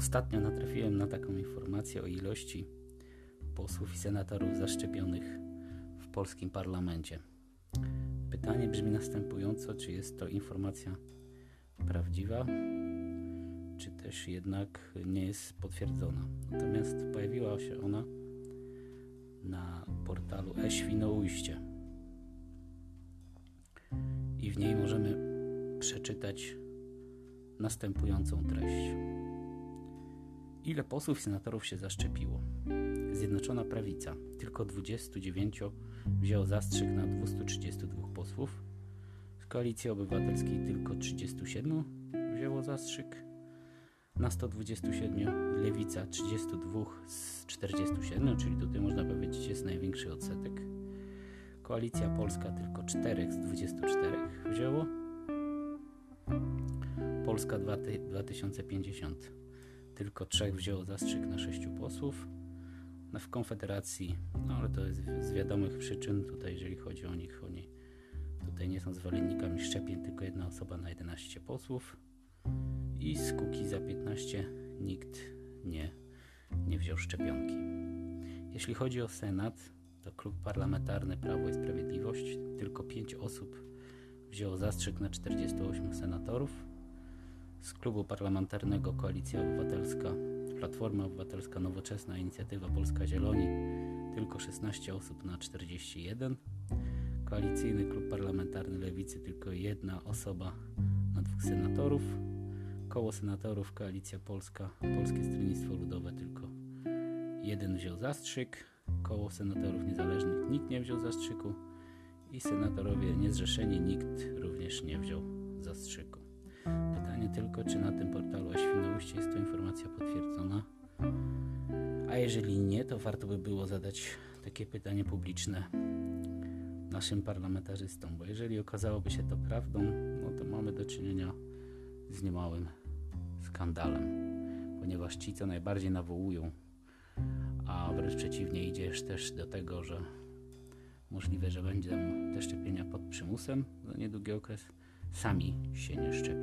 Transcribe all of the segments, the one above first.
Ostatnio natrafiłem na taką informację o ilości posłów i senatorów zaszczepionych w polskim parlamencie. Pytanie brzmi następująco: czy jest to informacja prawdziwa, czy też jednak nie jest potwierdzona? Natomiast pojawiła się ona na portalu e-Świnoujście i w niej możemy przeczytać następującą treść. Ile posłów i senatorów się zaszczepiło? Zjednoczona Prawica tylko 29 wzięło zastrzyk na 232 posłów. Z Koalicji Obywatelskiej tylko 37 wzięło zastrzyk na 127. Lewica 32 z 47, czyli tutaj można powiedzieć jest największy odsetek. Koalicja Polska tylko 4 z 24 wzięło. Polska 2050 tylko trzech wzięło zastrzyk na sześciu posłów. No w Konfederacji, no ale to jest z wiadomych przyczyn, tutaj jeżeli chodzi o nich, oni tutaj nie są zwolennikami szczepień, tylko jedna osoba na 11 posłów. I z Kuki za 15 nikt nie, nie wziął szczepionki. Jeśli chodzi o Senat, to klub parlamentarny Prawo i Sprawiedliwość tylko 5 osób wzięło zastrzyk na 48 senatorów z klubu parlamentarnego Koalicja Obywatelska, Platforma Obywatelska, Nowoczesna Inicjatywa Polska Zieloni tylko 16 osób na 41. Koalicyjny Klub Parlamentarny Lewicy tylko jedna osoba na dwóch senatorów. Koło senatorów Koalicja Polska, Polskie Stronnictwo Ludowe tylko jeden wziął zastrzyk. Koło senatorów niezależnych nikt nie wziął zastrzyku i senatorowie niezrzeszeni nikt również nie wziął zastrzyku. Pytanie tylko, czy na tym portalu Świnoujście jest to informacja potwierdzona. A jeżeli nie, to warto by było zadać takie pytanie publiczne naszym parlamentarzystom, bo jeżeli okazałoby się to prawdą, no to mamy do czynienia z niemałym skandalem, ponieważ ci, co najbardziej nawołują, a wręcz przeciwnie, idziesz też do tego, że możliwe, że będą te szczepienia pod przymusem za niedługi okres, sami się nie szczepią.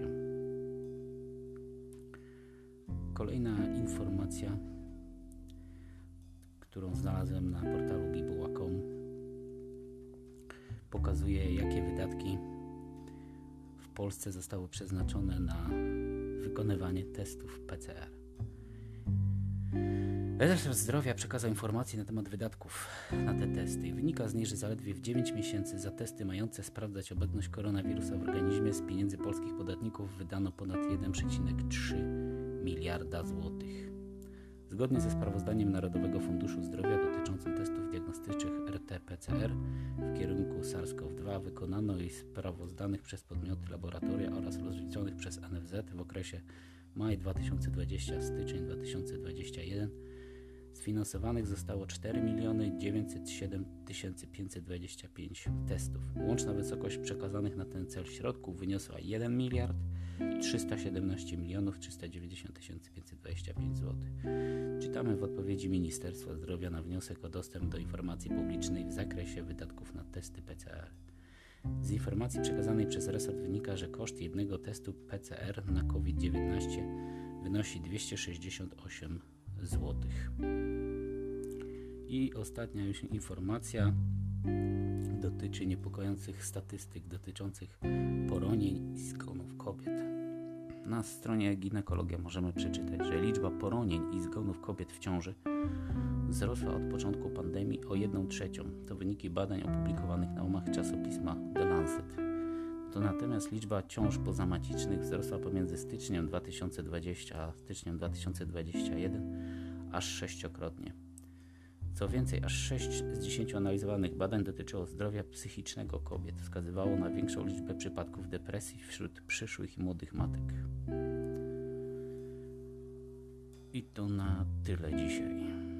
Kolejna informacja, którą znalazłem na portalu bibuła.com pokazuje, jakie wydatki w Polsce zostały przeznaczone na wykonywanie testów PCR. Resort Zdrowia przekazał informacje na temat wydatków na te testy. Wynika z niej, że zaledwie w 9 miesięcy za testy mające sprawdzać obecność koronawirusa w organizmie z pieniędzy polskich podatników wydano ponad 1,3 miliarda złotych. Zgodnie ze sprawozdaniem Narodowego Funduszu Zdrowia dotyczącym testów diagnostycznych RT-PCR w kierunku SARS-CoV-2 wykonano i sprawozdanych przez podmioty laboratoria oraz rozliczonych przez NFZ w okresie maj 2020-styczeń 2021 Sfinansowanych zostało 4 907 525 testów. Łączna wysokość przekazanych na ten cel środków wyniosła 1 miliard 317 milionów 390 525 zł. Czytamy w odpowiedzi Ministerstwa Zdrowia na wniosek o dostęp do informacji publicznej w zakresie wydatków na testy PCR. Z informacji przekazanej przez resort wynika, że koszt jednego testu PCR na COVID-19 wynosi 268 zł. I ostatnia już informacja dotyczy niepokojących statystyk dotyczących poronień. Na stronie ginekologia możemy przeczytać, że liczba poronień i zgonów kobiet w ciąży wzrosła od początku pandemii o 1 trzecią. To wyniki badań opublikowanych na łamach czasopisma The Lancet. To natomiast liczba ciąż pozamacicznych wzrosła pomiędzy styczniem 2020 a styczniem 2021 aż sześciokrotnie. Co więcej, aż 6 z 10 analizowanych badań dotyczyło zdrowia psychicznego kobiet. Wskazywało na większą liczbę przypadków depresji wśród przyszłych i młodych matek. I to na tyle dzisiaj.